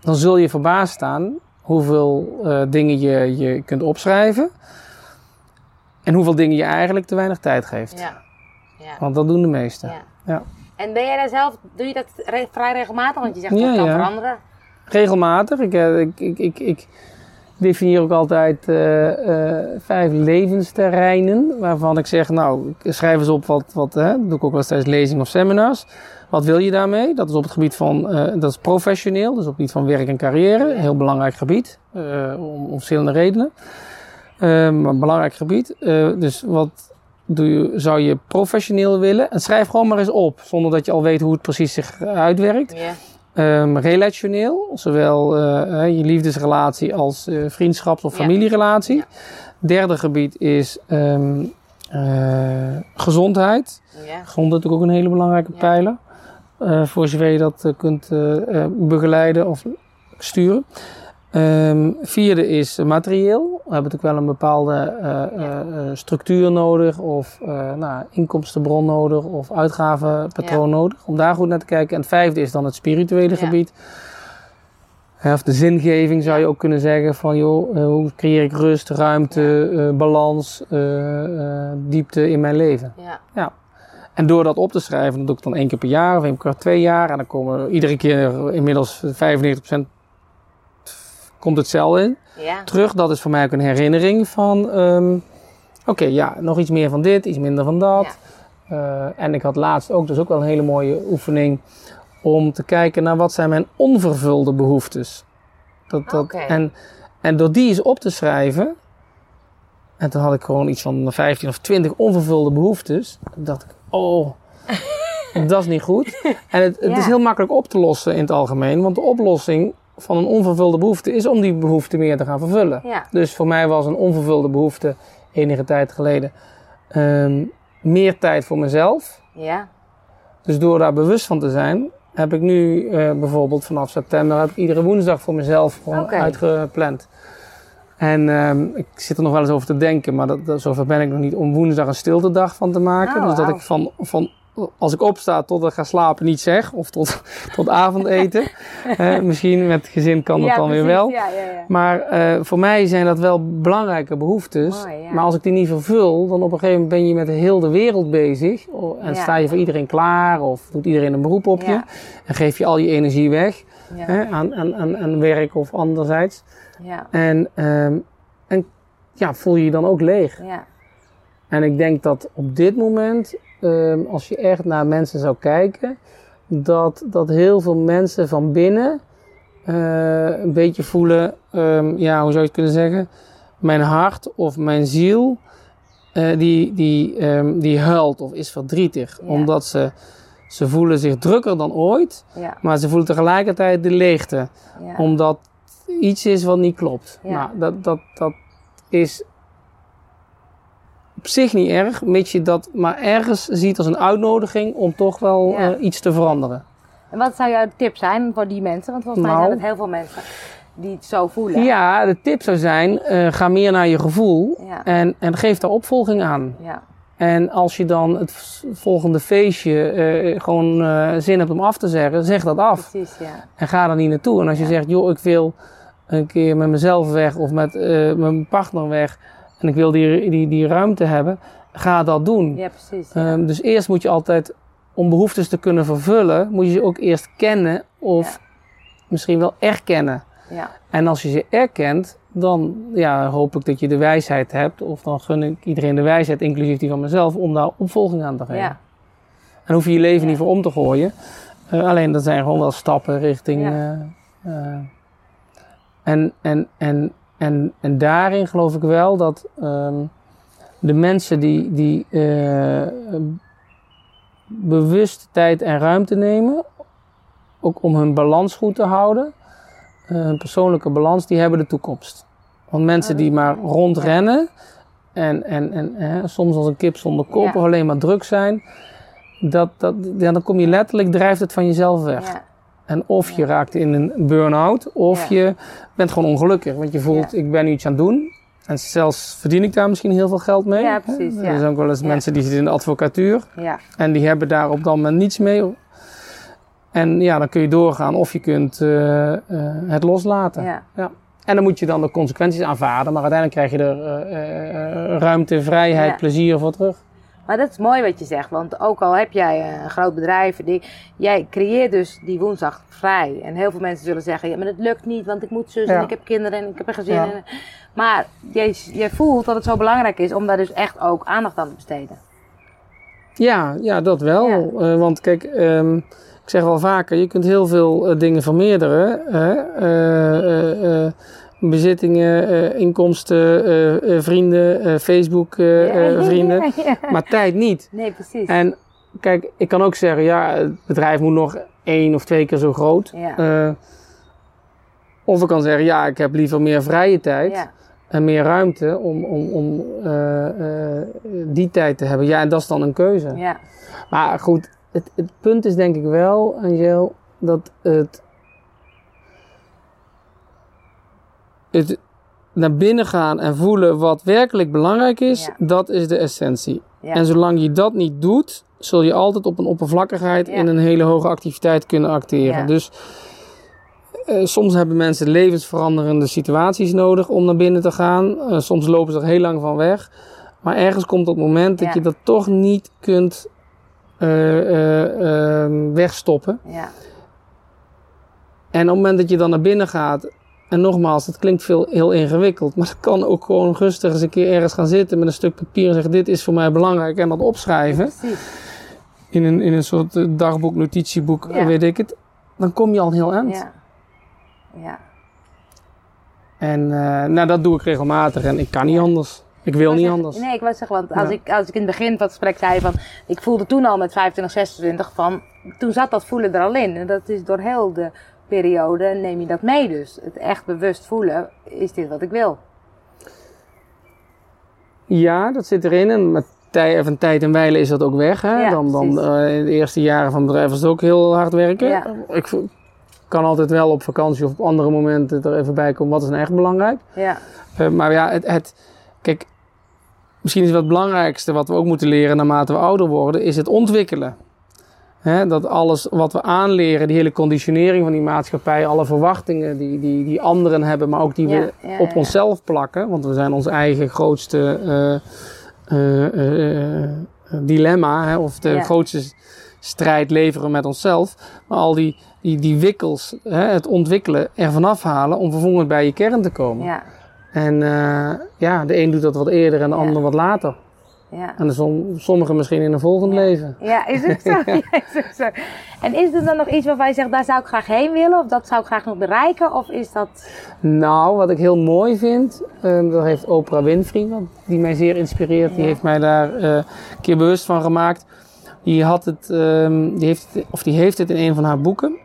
dan zul je verbaasd staan hoeveel dingen je, je kunt opschrijven. En hoeveel dingen je eigenlijk te weinig tijd geeft. ja. ja. Want dat doen de meesten. Ja. En ben jij daar zelf, doe je dat re- vrij regelmatig? Want je zegt Ja, dat kan ja. veranderen. regelmatig. Ik, eh, ik, ik, ik, ik definieer ook altijd eh, eh, vijf levensterreinen. Waarvan ik zeg, nou, ik schrijf eens op wat, wat hè, doe ik ook wel eens tijdens lezingen of seminars. Wat wil je daarmee? Dat is op het gebied van, dat is professioneel, dus op het gebied van werk en carrière. Een heel belangrijk gebied, om, om verschillende redenen. Maar een belangrijk gebied. Dus wat doe je, zou je professioneel willen? En schrijf gewoon maar eens op, zonder dat je al weet hoe het precies zich uitwerkt. Ja. Ehm, relationeel, zowel eh, je liefdesrelatie als eh, vriendschaps- of familierelatie. Ja. Derde gebied is ehm, eh, gezondheid. Ja. Gezondheid is natuurlijk ook een hele belangrijke Ja. pijler. voor zover je dat kunt begeleiden of sturen. Ehm, vierde is materieel. We hebben natuurlijk wel een bepaalde eh, eh, eh, structuur nodig, of nou, inkomstenbron nodig, of uitgavenpatroon nodig, om daar goed naar te kijken. En het vijfde is dan het spirituele Ja. gebied. Of de zingeving zou je ook kunnen zeggen van joh, hoe creëer ik rust, ruimte, balans, diepte in mijn leven. Ja. En door dat op te schrijven, dat doe ik dan één keer per jaar of één keer per twee jaar. En dan komen er iedere keer inmiddels 95% komt hetzelfde in Ja. terug. Dat is voor mij ook een herinnering van, ehm, oké, ja, nog iets meer van dit, iets minder van dat. Eh, en ik had laatst ook, dus ook wel een hele mooie oefening, om te kijken naar wat zijn mijn onvervulde behoeftes. Dat, dat, en, en door die eens op te schrijven, en toen had ik gewoon iets van 15 of 20 onvervulde behoeftes, dacht ik, oh, dat is niet goed. En het, het Ja. is heel makkelijk op te lossen in het algemeen, want de oplossing van een onvervulde behoefte is om die behoefte meer te gaan vervullen. Ja. Dus voor mij was een onvervulde behoefte enige tijd geleden ehm, meer tijd voor mezelf. Ja. Dus door daar bewust van te zijn, heb ik nu eh, bijvoorbeeld vanaf september heb ik iedere woensdag voor mezelf uitgepland. En ehm, ik zit er nog wel eens over te denken, maar dat, dat, zover ben ik nog niet om woensdag een stiltedag van te maken. Oh, dus dat ik van, van als ik opsta tot ik ga slapen niet zeg, of tot, tot avondeten. Eh, misschien met het gezin kan dat Ja, dan weer wel. Ja, ja, ja. Maar eh, voor mij zijn dat wel belangrijke behoeftes. Mooi. Maar als ik die niet vervul, dan op een gegeven moment ben je met heel de wereld bezig. O- En sta je voor iedereen klaar of doet iedereen een beroep op je. En geef je al je energie weg aan, aan, aan, aan werk of anderzijds. Ja. En, ehm, en ja, voel je je dan ook leeg. Ja. En ik denk dat op dit moment, ehm, als je echt naar mensen zou kijken, dat, dat heel veel mensen van binnen eh, een beetje voelen, ehm, ja, hoe zou je het kunnen zeggen? Mijn hart of mijn ziel, eh, die, die, ehm, die huilt of is verdrietig. Ja. Omdat ze, ze voelen zich drukker dan ooit, Ja. maar ze voelen tegelijkertijd de leegte. Ja. Omdat iets is wat niet klopt. Nou, dat, dat, dat is op zich niet erg, mits je dat maar ergens ziet als een uitnodiging om toch wel Ja. eh, iets te veranderen. En wat zou jouw tip zijn voor die mensen? Want volgens mij Nou. zijn het heel veel mensen die het zo voelen. Ja, de tip zou zijn, eh, ga meer naar je gevoel Ja. en, en geef daar opvolging aan. Ja. En als je dan het volgende feestje eh, gewoon zin hebt om af te zeggen, zeg dat af. Precies, ja. En ga er niet naartoe. En als je Ja. zegt, joh, ik wil een keer met mezelf weg of met mijn partner weg en ik wil die, die, die ruimte hebben, ga dat doen. Ja, precies. Ja. Ehm, dus eerst moet je altijd, om behoeftes te kunnen vervullen, moet je ze ook eerst kennen of misschien wel erkennen. ja. En als je ze erkent, dan ja, hoop ik dat je de wijsheid hebt, of dan gun ik iedereen de wijsheid, inclusief die van mezelf, om daar opvolging aan te geven. Ja. En hoef je je leven niet voor om te gooien. Eh, alleen dat zijn gewoon wel stappen richting Ja. eh, En, en, en, en, en daarin geloof ik wel dat ehm, de mensen die, die eh, bewust tijd en ruimte nemen, ook om hun balans goed te houden, eh, hun persoonlijke balans, die hebben de toekomst. Want mensen die maar rondrennen en, en, en hè, soms als een kip zonder kop Ja. of alleen maar druk zijn, dat, dat, ja, dan kom je letterlijk, drijft het van jezelf weg. Ja. En of je raakt in een burn-out, of je bent gewoon ongelukkig. Want je voelt, ik ben nu iets aan het doen. En zelfs verdien ik daar misschien heel veel geld mee. Ja, precies, ja. Er zijn ook wel eens Ja. mensen die zitten in de advocatuur. Ja. En die hebben daar op dat moment niets mee. En ja, dan kun je doorgaan of je kunt eh, eh, het loslaten. Ja. En dan moet je dan de consequenties aanvaarden. Maar uiteindelijk krijg je er eh, ruimte, vrijheid, plezier voor terug. Maar dat is mooi wat je zegt, want ook al heb jij eh, een groot bedrijf, die, jij creëert dus die woensdag vrij. En heel veel mensen zullen zeggen, ja, maar dat lukt niet, want ik moet zus en ik heb kinderen en ik heb een gezin. En- maar jij, jij voelt dat het zo belangrijk is om daar dus echt ook aandacht aan te besteden. Ja, ja dat wel. Ja. Eh, want kijk, ehm, ik zeg wel vaker, je kunt heel veel eh, dingen vermeerderen. Hè? Bezittingen, inkomsten, vrienden, Facebook vrienden. Ja, ja. Maar tijd niet. Nee, precies. En kijk, ik kan ook zeggen, ja, het bedrijf moet nog één of twee keer zo groot. Eh, of ik kan zeggen, ja, ik heb liever meer vrije tijd en meer ruimte om, om, om eh, eh, die tijd te hebben. Ja, en dat is dan een keuze. ja. Maar goed, het, het punt is denk ik wel, Angel, dat het, het naar binnen gaan en voelen wat werkelijk belangrijk is, Ja. dat is de essentie. Ja. En zolang je dat niet doet, zul je altijd op een oppervlakkigheid in een hele hoge activiteit kunnen acteren. Dus eh, soms hebben mensen levensveranderende situaties nodig om naar binnen te gaan. Eh, soms lopen ze er heel lang van weg. Maar ergens komt het moment dat je dat toch niet kunt eh, ehm, wegstoppen. ja. En op het moment dat je dan naar binnen gaat, en nogmaals, het klinkt veel, heel ingewikkeld, maar het kan ook gewoon rustig eens een keer ergens gaan zitten met een stuk papier en zeggen: Dit is voor mij belangrijk, en dat opschrijven in een, in een soort eh, dagboek, notitieboek, Ja. weet ik het. Dan kom je al heel eind. Ja. Ja. En eh, nou, dat doe ik regelmatig en ik kan niet anders. Ik wil niet zeggen- anders. Nee, ik wou zeggen, want als, Ja. ik, als ik in het begin van het gesprek zei van... Ik voelde toen al met 25, 26 van... Toen zat dat voelen er al in. En dat is door heel de periode neem je dat mee dus. Het echt bewust voelen, is dit wat ik wil? Ja, dat zit erin. En met tij, even tijd en wijlen is dat ook weg. Hè? Ja, dan dan eh, in de eerste jaren van het bedrijf was het ook heel hard werken. Ja. Ik kan altijd wel op vakantie of op andere momenten er even bij komen. Wat is nou echt belangrijk? Ja, Eh, maar ja, het, het, kijk, misschien is het belangrijkste wat we ook moeten leren naarmate we ouder worden, is het ontwikkelen. Dat alles wat we aanleren, die hele conditionering van die maatschappij, alle verwachtingen die, die, die anderen hebben, maar ook die Ja, we ja, op ja. onszelf plakken, want we zijn ons eigen grootste eh, eh, eh, dilemma, hè, of de grootste strijd leveren met onszelf. Maar al die, die, die wikkels, hè, het ontwikkelen, ervan afhalen om vervolgens bij je kern te komen. ja, En ja, de een doet dat wat eerder en de ander wat later. Ja. En de som, sommigen misschien in een volgend Ja. leven. Ja, is het zo? Ja, is het zo? En is er dan nog iets waarvan je zegt, daar zou ik graag heen willen? Of dat zou ik graag nog bereiken? Of is dat... Nou, wat ik heel mooi vind, eh, dat heeft Oprah Winfrey, die mij zeer inspireert. Die heeft mij daar eh, een keer bewust van gemaakt. Die, had het, ehm, die, heeft het, of die heeft het in een van haar boeken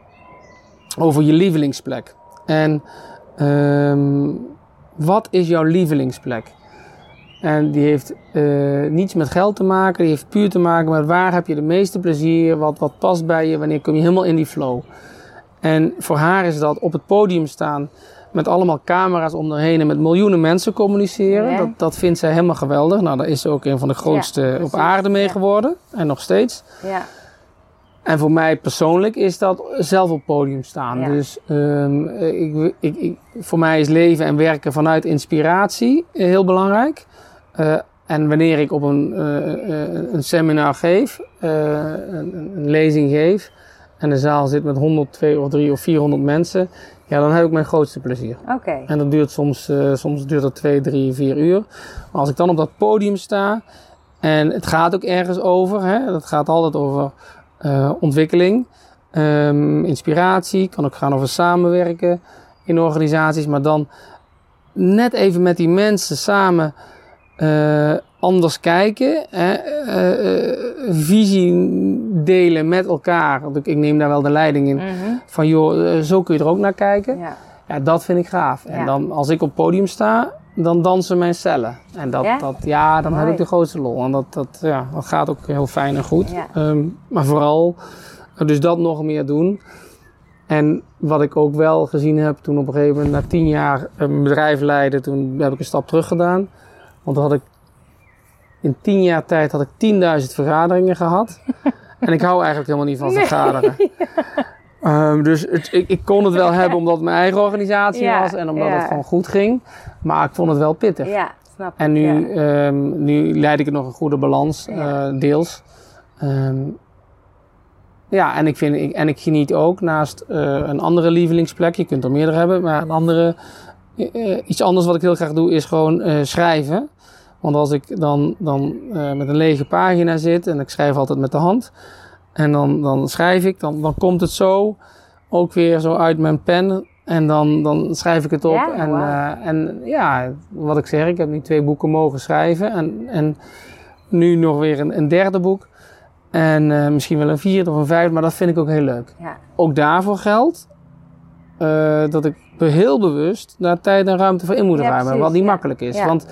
over je lievelingsplek. En ehm, wat is jouw lievelingsplek? En die heeft eh, niets met geld te maken, die heeft puur te maken met waar heb je de meeste plezier, wat, wat past bij je, wanneer kom je helemaal in die flow. En voor haar is dat op het podium staan met allemaal camera's om en met miljoenen mensen communiceren. Ja. Dat, dat vindt zij helemaal geweldig. Nou, daar is ze ook een van de grootste op aarde mee Ja. geworden. En nog steeds. Ja, En voor mij persoonlijk is dat zelf op het podium staan. Ja. Dus ehm, ik, ik, ik, voor mij is leven en werken vanuit inspiratie eh, heel belangrijk. Eh, en wanneer ik op een, eh, eh, een seminar geef, een, een lezing geef, en de zaal zit met 100, 2 of 3 of 400 mensen, ja, dan heb ik mijn grootste plezier. oké. En dat duurt soms, soms duurt dat 2, 3, 4 uur. Maar als ik dan op dat podium sta, en het gaat ook ergens over, hè, dat gaat altijd over ontwikkeling, ehm, inspiratie, kan ook gaan over samenwerken. in organisaties, maar dan net even met die mensen samen eh, anders kijken, hè, eh, eh, visie delen met elkaar. Want ik, ik neem daar wel de leiding in. Mhm. Van joh, zo kun je er ook naar kijken. Ja. Ja, dat vind ik gaaf. Ja. En dan als ik op het podium sta, dan dansen mijn cellen. En dat, Ja? dat ja, dan heb ik de grootste lol. En dat, dat, ja, dat gaat ook heel fijn en goed. Ehm, maar vooral, dus dat nog meer doen. En wat ik ook wel gezien heb toen op een gegeven moment, na tien jaar een bedrijf leiden, toen heb ik een stap terug gedaan. Want dan had ik, in tien jaar tijd had ik 10.000 vergaderingen gehad. en ik hou eigenlijk helemaal niet van vergaderen. Ehm, dus het, ik, ik kon het wel hebben omdat het mijn eigen organisatie Ja, was en omdat ja. het gewoon goed ging. Maar ik vond het wel pittig. Ja, snap ik. En nu, ja. ehm, nu leid ik het nog een goede balans, eh, deels. Ehm, ja, en ik, vind, ik, en ik geniet ook naast eh, een andere lievelingsplek, je kunt er meerdere hebben, maar een andere, eh, iets anders wat ik heel graag doe is gewoon eh, schrijven. Want als ik dan, dan eh, met een lege pagina zit en ik schrijf altijd met de hand en dan, dan schrijf ik, dan, dan komt het zo ook weer zo uit mijn pen en dan, dan schrijf ik het op. Ja, en, en ja, wat ik zeg, ik heb nu twee boeken mogen schrijven en, en nu nog weer een, een derde boek. En misschien wel een vierde of een vijfde, maar dat vind ik ook heel leuk. Ja. Ook daarvoor geldt eh, dat ik heel bewust daar tijd en ruimte voor in moet Ja, ruimen. precies, wat niet ja. makkelijk is. Ja. Want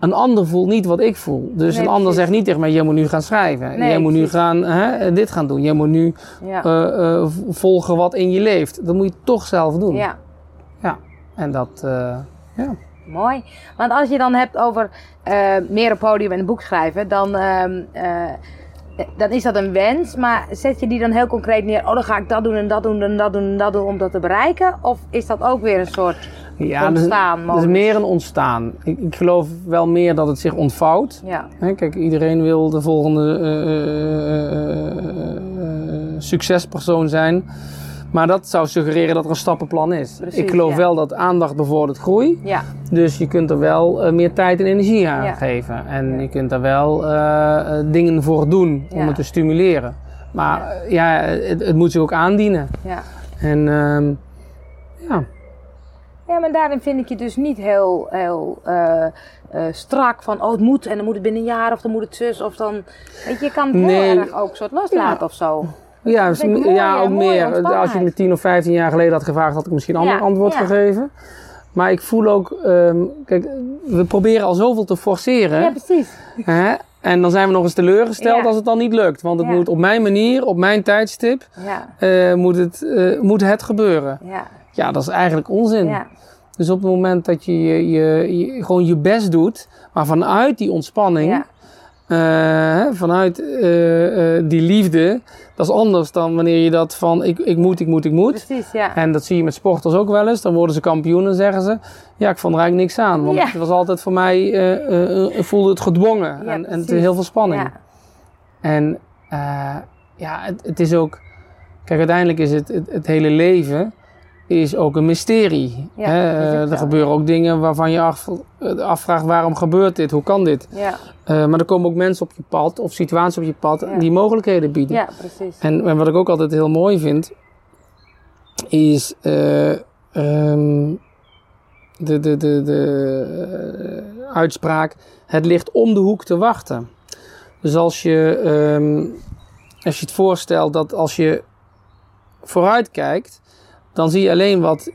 een ander voelt niet wat ik voel. Dus Nee, een ander precies. zegt niet tegen mij, jij moet nu gaan schrijven. Nee, jij moet nu gaan, hè, dit gaan doen. Jij moet nu Ja. eh, eh, volgen wat in je leeft. Dat moet je toch zelf doen. ja. En dat, ja. Mooi. Want als je dan hebt over meer op podium en een boek schrijven, dan, ehm, eh, dan is dat een wens. Maar zet je die dan heel concreet neer? Oh, dan ga ik dat doen en dat doen en dat doen en dat doen om dat te bereiken? Of is dat ook weer een soort Ja, ontstaan? Het is meer een ontstaan. Ik, ik geloof wel meer dat het zich ontvouwt. Ja, kijk, iedereen wil de volgende eh, eh, eh, succespersoon zijn. Maar dat zou suggereren dat er een stappenplan is. Precies, ik geloof ja. wel dat aandacht bevordert groei. ja, Dus je kunt er wel eh, meer tijd en energie aan Ja. geven. En Ja. je kunt er wel eh, eh, dingen voor doen om Ja. het te stimuleren. Maar ja, het, het moet zich ook aandienen. ja. En ehm, ja, Ja, maar daarin vind ik je dus niet heel, heel strak van, oh het moet en dan moet het binnen een jaar of dan moet het zus of dan... Weet je, je kan het heel Nee. erg ook soort loslaten of zo. Ja, dus, mooi, ja ook meer. Als je me 10 of 15 jaar geleden had gevraagd, had ik misschien een ander antwoord gegeven. Maar ik voel ook, ehm, kijk, we proberen al zoveel te forceren. Ja, precies. hè? En dan zijn we nog eens teleurgesteld Ja. als het dan niet lukt. Want het Ja. moet op mijn manier, op mijn tijdstip, Ja, eh, moet, het, eh, moet het gebeuren. ja, Ja, dat is eigenlijk onzin. Dus op het moment dat je, je, je, je gewoon je best doet, maar vanuit die ontspanning, eh, vanuit eh, eh, die liefde, dat is anders dan wanneer je dat van ik, ik moet, ik moet, ik moet. Precies, ja. En dat zie je met sporters ook wel eens. Dan worden ze kampioen en zeggen ze, ja, ik vond er eigenlijk niks aan. Want Ja. het was altijd voor mij, voelde het gedwongen. Ja, en, en het heel veel spanning. Ja, En ja, het, het is ook, kijk, uiteindelijk is het, het, het hele leven is ook een mysterie. Ja, Eh, er gebeuren ook dingen waarvan je af, eh, afvraagt waarom gebeurt dit, hoe kan dit? ja, Eh, maar er komen ook mensen op je pad of situaties op je pad Ja. die mogelijkheden bieden. ja, precies. En, en wat ik ook altijd heel mooi vind, is eh, ehm, de, de, de, de uitspraak: het ligt om de hoek te wachten. Dus als je, ehm, als je het voorstelt dat als je vooruit kijkt, dan zie je alleen wat,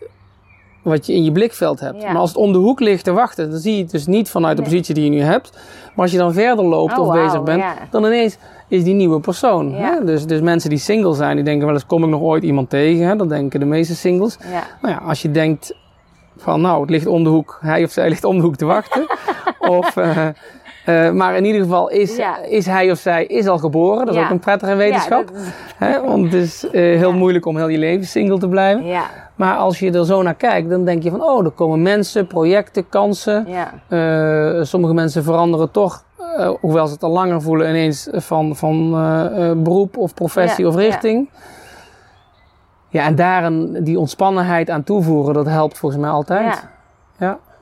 wat je in je blikveld hebt. Ja. Maar als het om de hoek ligt te wachten, dan zie je het dus niet vanuit de Nee. positie die je nu hebt. Maar als je dan verder loopt Oh, of bezig bent, ja. dan ineens is die nieuwe persoon. Ja. Hè? Dus, dus mensen die single zijn, die denken wel eens, kom ik nog ooit iemand tegen? Hè? Dat denken de meeste singles. Ja, Nou ja, als je denkt van, nou, het ligt om de hoek, hij of zij ligt om de hoek te wachten. of, eh, eh, maar in ieder geval is, Ja. is hij of zij is al geboren. Dat is Ja. ook een prettige wetenschap. Ja, dat? Want het is eh, heel moeilijk om heel je leven single te blijven. ja, Maar als je er zo naar kijkt, dan denk je van, oh, er komen mensen, projecten, kansen. Eh, sommige mensen veranderen toch, hoewel ze het al langer voelen, ineens van, van beroep of professie of richting. Ja. en daar een, die ontspannenheid aan toevoegen, dat helpt volgens mij altijd.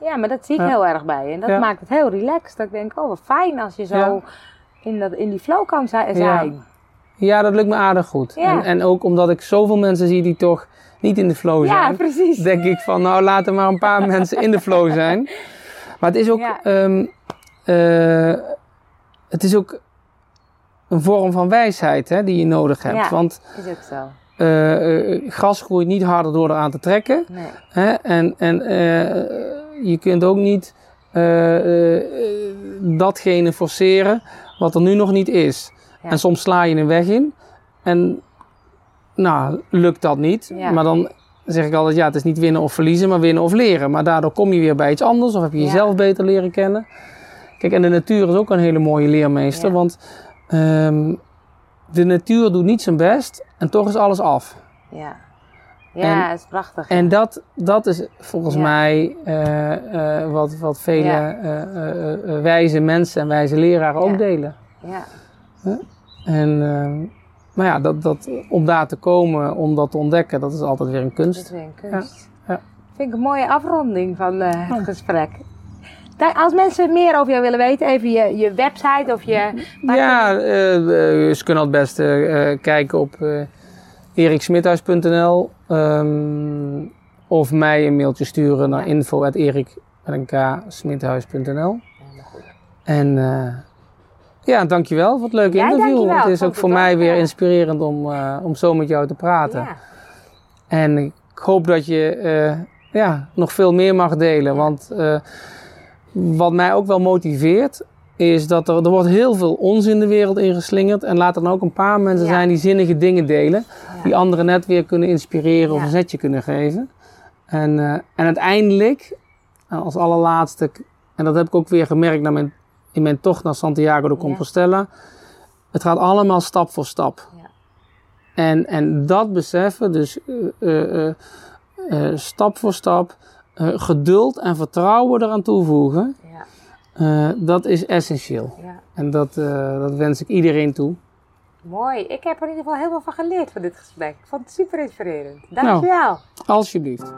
Ja. Ja. Ja, maar dat zie ik Ja. heel erg bij. En dat Ja. maakt het heel relaxed. Dat ik denk, oh wat fijn als je zo Ja. in, dat, in die flow kan zi- Ja. zijn. Ja, dat lukt me aardig goed. Ja. En, en ook omdat ik zoveel mensen zie die toch niet in de flow Ja, zijn. precies. denk ik van, nou laten maar een paar mensen in de flow zijn. Maar het is ook, Ja. ehm, eh, het is ook een vorm van wijsheid hè, die je nodig hebt. Ja. Want Is ook zo. eh, eh, gras groeit niet harder door eraan te trekken. Nee. Hè? En, en je kunt ook niet eh, eh, datgene forceren wat er nu nog niet is. Ja. En soms sla je een weg in. En nou, lukt dat niet. Ja. Maar dan zeg ik altijd, ja, het is niet winnen of verliezen, maar winnen of leren. Maar daardoor kom je weer bij iets anders of heb je Ja. jezelf beter leren kennen. Kijk, en de natuur is ook een hele mooie leermeester. Want ehm, de natuur doet niet zijn best en toch is alles af. Ja. Ja, En- is prachtig. En dat, dat is volgens Ja. mij eh, eh, wat, wat vele Ja. eh, wijze mensen en wijze leraren ook delen. Ja. En ehm, maar ja, dat, dat, om daar te komen, om dat te ontdekken, dat is altijd weer een Dat is kunst. weer een kunst. Ja. Vind ik een mooie afronding van het gesprek. Da- Als mensen meer over jou willen weten, even je, je website of je... Ja, ze kunnen het beste eh, kijken op eriksmithuis.nl ehm, of mij een mailtje sturen naar info.erik.smithuis.nl En eh, ja, dankjewel voor het leuke Ja, interview. dankjewel. Het is ook voor mij weer ja. inspirerend om, eh, om zo met jou te praten. Ja. En ik hoop dat je eh, ja, nog veel meer mag delen. Want eh, wat mij ook wel motiveert, is dat er, er wordt heel veel onzin de wereld ingeslingerd. En laat er dan ook een paar mensen Ja. zijn die zinnige dingen delen. Ja. Die anderen net weer kunnen inspireren of een zetje kunnen geven. En, eh, en uiteindelijk, eh, als allerlaatste, en dat heb ik ook weer gemerkt naar mijn, in mijn tocht naar Santiago de. Compostela. Het gaat allemaal stap voor stap. Ja. En, en dat beseffen, dus eh, stap voor stap, geduld en vertrouwen eraan toevoegen, Eh, dat is essentieel. Ja. En dat, eh, dat wens ik iedereen toe. Mooi. Ik heb er in ieder geval heel veel van geleerd van dit gesprek. Ik vond het super inspirerend. Dankjewel. Alsjeblieft.